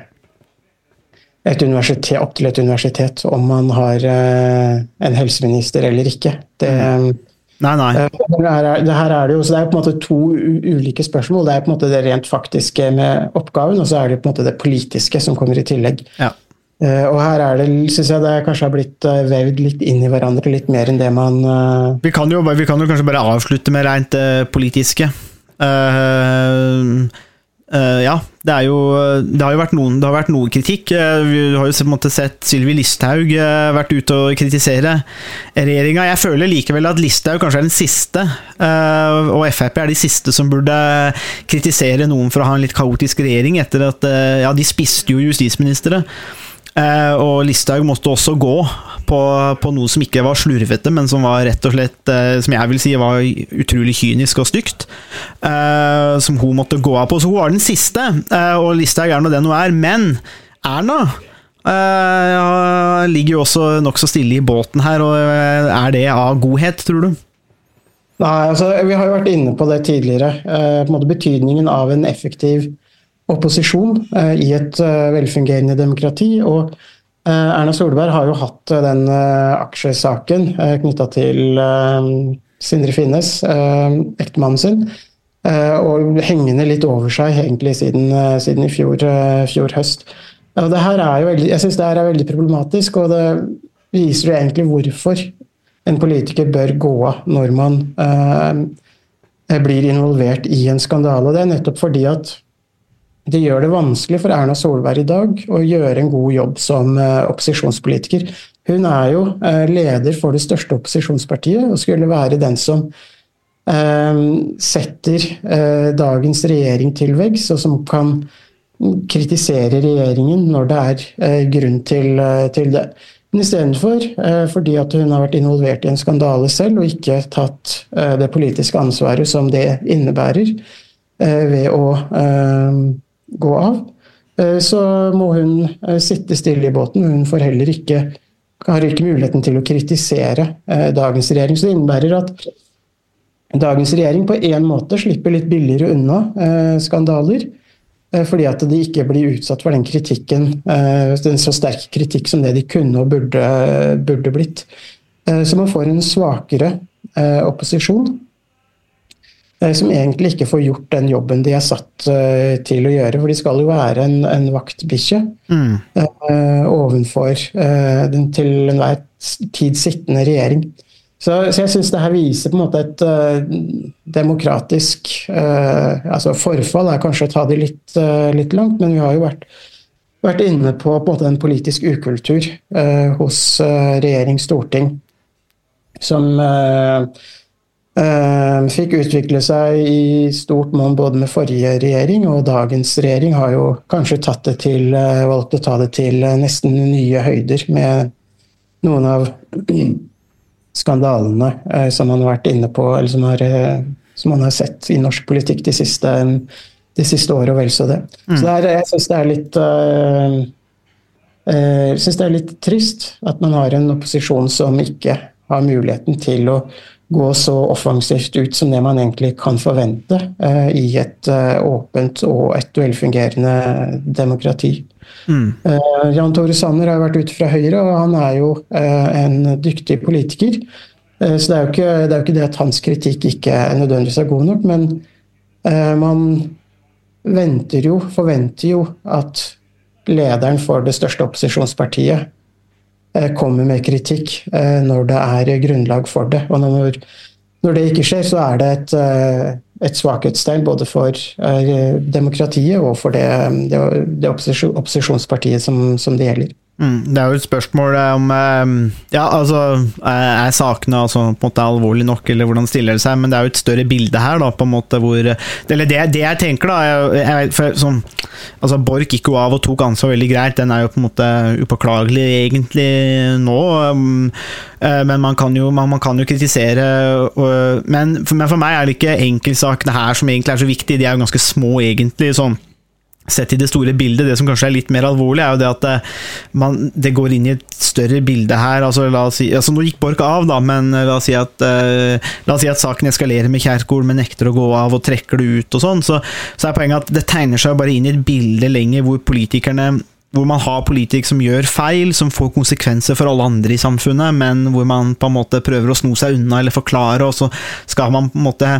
et universitet, opp til et universitet om man har uh, en helseminister eller ikke. Det, mm. Nei, nei. Uh, her er, det, her er det, jo, så det er på en måte to ulike spørsmål. Det er på en måte det rent faktiske med oppgaven, og så er det på en måte det politiske som kommer i tillegg. Ja. Og her er det, synes jeg det kanskje har blitt vevd litt inn i hverandre, litt mer enn det man vi kan, jo, vi, kan jo, kanskje bare avslutte med rent politiske. Uh, ja, det er jo Det har jo vært noen, det har vært noe kritikk. Eh, Vi har jo på en måte sett Sylvi Listhaug vært ute og kritisere regjeringa. Jeg føler likevel at Listhaug kanskje er den siste, uh, og Frp er de siste som burde kritisere noen for å ha en litt kaotisk regjering, etter at Ja, de spiste jo justisministre. Eh, og Listhaug måtte også gå på, på noe som ikke var slurvete, men som var rett og slett, eh, som jeg vil si var utrolig kynisk og stygt. eh, som hun måtte gå av på. Så hun var den siste, eh, og Listhaug er nå den hun er. Men Erna eh, ja, ligger jo også nokså stille i båten her, og eh, er det av godhet, tror du? Nei, altså, Vi har jo vært inne på det tidligere. På en måte Betydningen av en effektiv opposisjon eh, i et eh, velfungerende demokrati. og eh, Erna Solberg har jo hatt den aksjesaken knytta til Sindre Finnes, ektemannen sin, og hengende litt over seg egentlig siden, siden i fjor, fjor høst. Og det her er jo veldig, jeg syns det her er veldig problematisk, og det viser jo egentlig hvorfor en politiker bør gå av når man eh, blir involvert i en skandale. Det er nettopp fordi at det gjør det vanskelig for Erna Solberg i dag å gjøre en god jobb som eh, opposisjonspolitiker. Hun er jo eh, leder for det største opposisjonspartiet og skulle være den som eh, setter dagens regjering til veggs, og som kan kritisere regjeringen når det er grunn til, det. Men istedenfor, fordi at hun har vært involvert i en skandale selv og ikke tatt det politiske ansvaret som det innebærer ved å gå av, eh, så må hun eh, sitte stille i båten. Hun får heller ikke, har ikke muligheten til å kritisere eh, dagens regjering. Så det innebærer at dagens regjering på en måte slipper litt billigere unna skandaler. Fordi at de ikke blir utsatt for den kritikken, den så sterk kritikk som det de kunne og burde, burde blitt. Så man får en svakere opposisjon, som egentlig ikke får gjort den jobben de er satt eh, til å gjøre. For de skal jo være en, en vaktbikkje Mm. eh, ovenfor eh, den til enhver tid sittende regjering. Så, så jeg syns det her viser på en måte et eh, demokratisk eh, altså Forfall er kanskje å ta det litt, eh, litt langt, men vi har jo vært, vært inne på, på en måte en politisk ukultur eh, hos eh, regjering, storting, som eh, eh, fikk utvikle seg i stort monn både med forrige regjering og dagens regjering har jo kanskje tatt det til, eh, valgt å ta det til eh, nesten nye høyder med noen av skandalene eh, som man har vært inne på, eller som, har, eh, som man har sett i norsk politikk de siste, de siste året og vel så det. Så det er, jeg syns det er litt eh, eh, Jeg syns det er litt trist at man har en opposisjon som ikke har muligheten til å gå så offensivt ut som det man egentlig kan forvente eh, i et eh, åpent og et velfungerende demokrati. Eh, Jan Tore Sanner har vært ute fra Høyre, og han er jo en dyktig politiker. Så det er, jo ikke, det er jo ikke det at hans kritikk ikke nødvendigvis er god nok, men eh, man venter jo, forventer jo at lederen for det største opposisjonspartiet kommer med kritikk eh, når det er grunnlag for det. Og når, når det ikke skjer, så er det et, eh, et svakhetstegn både for eh, demokratiet og for det, det, det opposisjonspartiet som, som det gjelder. Mm, det er jo et spørsmål om eh, Ja, altså eh, Er sakene altså, på en måte alvorlige nok, eller hvordan stiller det seg? Men det er jo et større bilde her, da, på en måte hvor Eller det, det jeg tenker, da jeg, jeg, for, som, altså Borch gikk jo av og tok ansvar veldig greit. Den er jo på en måte upåklagelig egentlig nå. um, eh, Men man kan jo, man, man kan jo kritisere. og- Men for, men for meg er det ikke enkeltsakene her som egentlig er så viktige. De er jo ganske små, egentlig. sånn Sett i det store bildet, det som kanskje er litt mer alvorlig, er jo det at eh, man, det går inn i et større bilde her. altså la oss si, altså Nå gikk Borch av, da, men eh, la oss si at, uh, la oss si at saken eskalerer med Kjerkol, men nekter å gå av og trekker det ut og sånn. Så, så er poenget at det tegner seg bare inn i et bilde lenger hvor politikerne hvor man har politikere som gjør feil, som får konsekvenser for alle andre i samfunnet, men hvor man på en måte prøver å sno seg unna eller forklare, og så skal man på en måte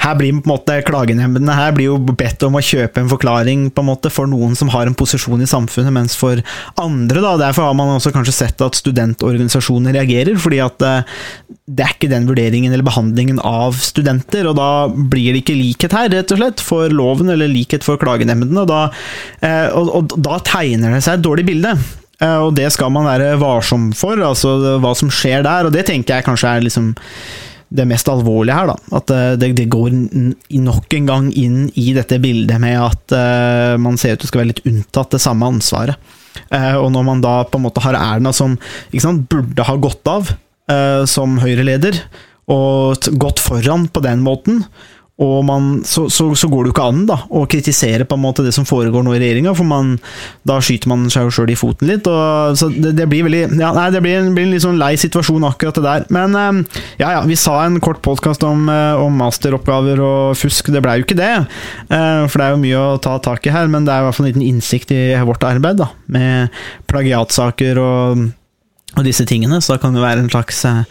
Her blir på en måte klagenemndene her blir jo bedt om å kjøpe en forklaring på en måte for noen som har en posisjon i samfunnet, mens for andre, da Derfor har man også kanskje sett at studentorganisasjoner reagerer, fordi at eh, det er ikke den vurderingen eller behandlingen av studenter, og da blir det ikke likhet her, rett og slett, for loven eller likhet for klagenemndene, og eh, og, og da tegner det seg et dårlig bilde. Eh, og det skal man være varsom for, altså hva som skjer der. Og det tenker jeg kanskje er liksom det mest alvorlige her, da. At eh, det, det går nok en gang inn i dette bildet med at uh, man ser ut til å skal være litt unntatt det samme ansvaret. Og når man da på en måte har Erna som sant, burde ha gått av som Høyre-leder, og gått foran på den måten, og man, så, så, så, går det jo ikke an da, å kritisere på en måte det som foregår nå i regjeringa, for man, da skyter man seg jo sjøl i foten litt. Og, så det, det, blir veldig, ja, nei, det blir en, blir en, litt sånn lei situasjon, akkurat det der. Men eh, ja, ja, vi sa en kort podkast om, eh, om, masteroppgaver og fusk. Det blei jo ikke det, eh, for det er jo mye å ta tak i her. Men det er i hvert fall en liten innsikt i vårt arbeid, da, med plagiatsaker og og disse tingene, så da kan det være en slags eh,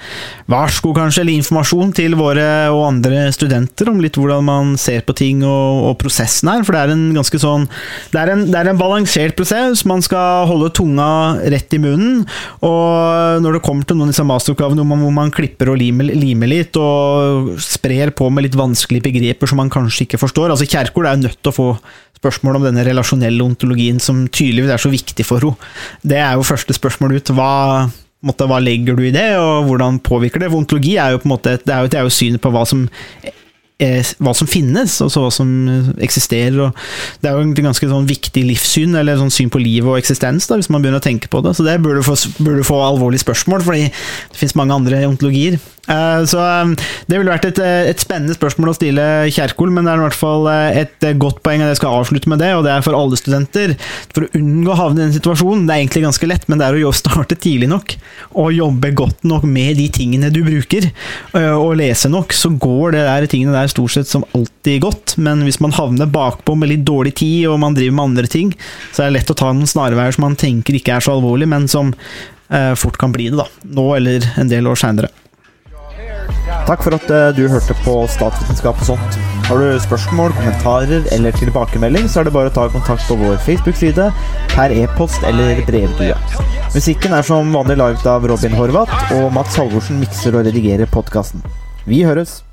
varsko, kanskje, eller informasjon til våre og andre studenter om litt hvordan man ser på ting og, og prosessen her. For det er en ganske sånn det er en, det er en, balansert prosess. Man skal holde tunga rett i munnen. Og når det kommer til noen disse masteroppgavene hvor man klipper og limer, limer, litt, og sprer på med litt vanskelige begreper som man kanskje ikke forstår Altså Kjerkol er jo nødt til å få spørsmål om denne relasjonelle ontologien som tydeligvis er så viktig for henne. Det er jo første spørsmål ut. Hva, måte, hva legger du i det, og hvordan påvirker det? For ontologi er jo på en måte, det er jo, det er jo synet på hva som hva som finnes, altså hva som eksisterer. og Det er jo et ganske sånn viktig livssyn, eller sånn syn på livet og eksistens, da, hvis man begynner å tenke på det. Så det burde få, burde få alvorlige spørsmål, fordi det finnes mange andre ontologier. Eh, så eh, det ville vært et, et, spennende spørsmål å stille Kjerkol, men det er i hvert fall et godt poeng, og jeg skal avslutte med det, og det er for alle studenter. For å unngå å havne i den situasjonen, det er egentlig ganske lett, men det er å starte tidlig nok, og jobbe godt nok med de tingene du bruker, og lese nok, så går det der tingene der stort sett som alltid godt, men hvis man havner bakpå med litt dårlig tid, og man driver med andre ting, så er det lett å ta noen snarveier som man tenker ikke er så alvorlig, men som eh, fort kan bli det, da. Nå eller en del år seinere. Takk for at uh, du hørte på Statsvitenskap og sånt. Har du spørsmål, kommentarer eller tilbakemelding, så er det bare å ta kontakt på vår Facebook-side, per e-post eller brevdue. Musikken er som vanlig laget av Robin Horvath, og Mats Halvorsen mikser og redigerer podkasten. Vi høres!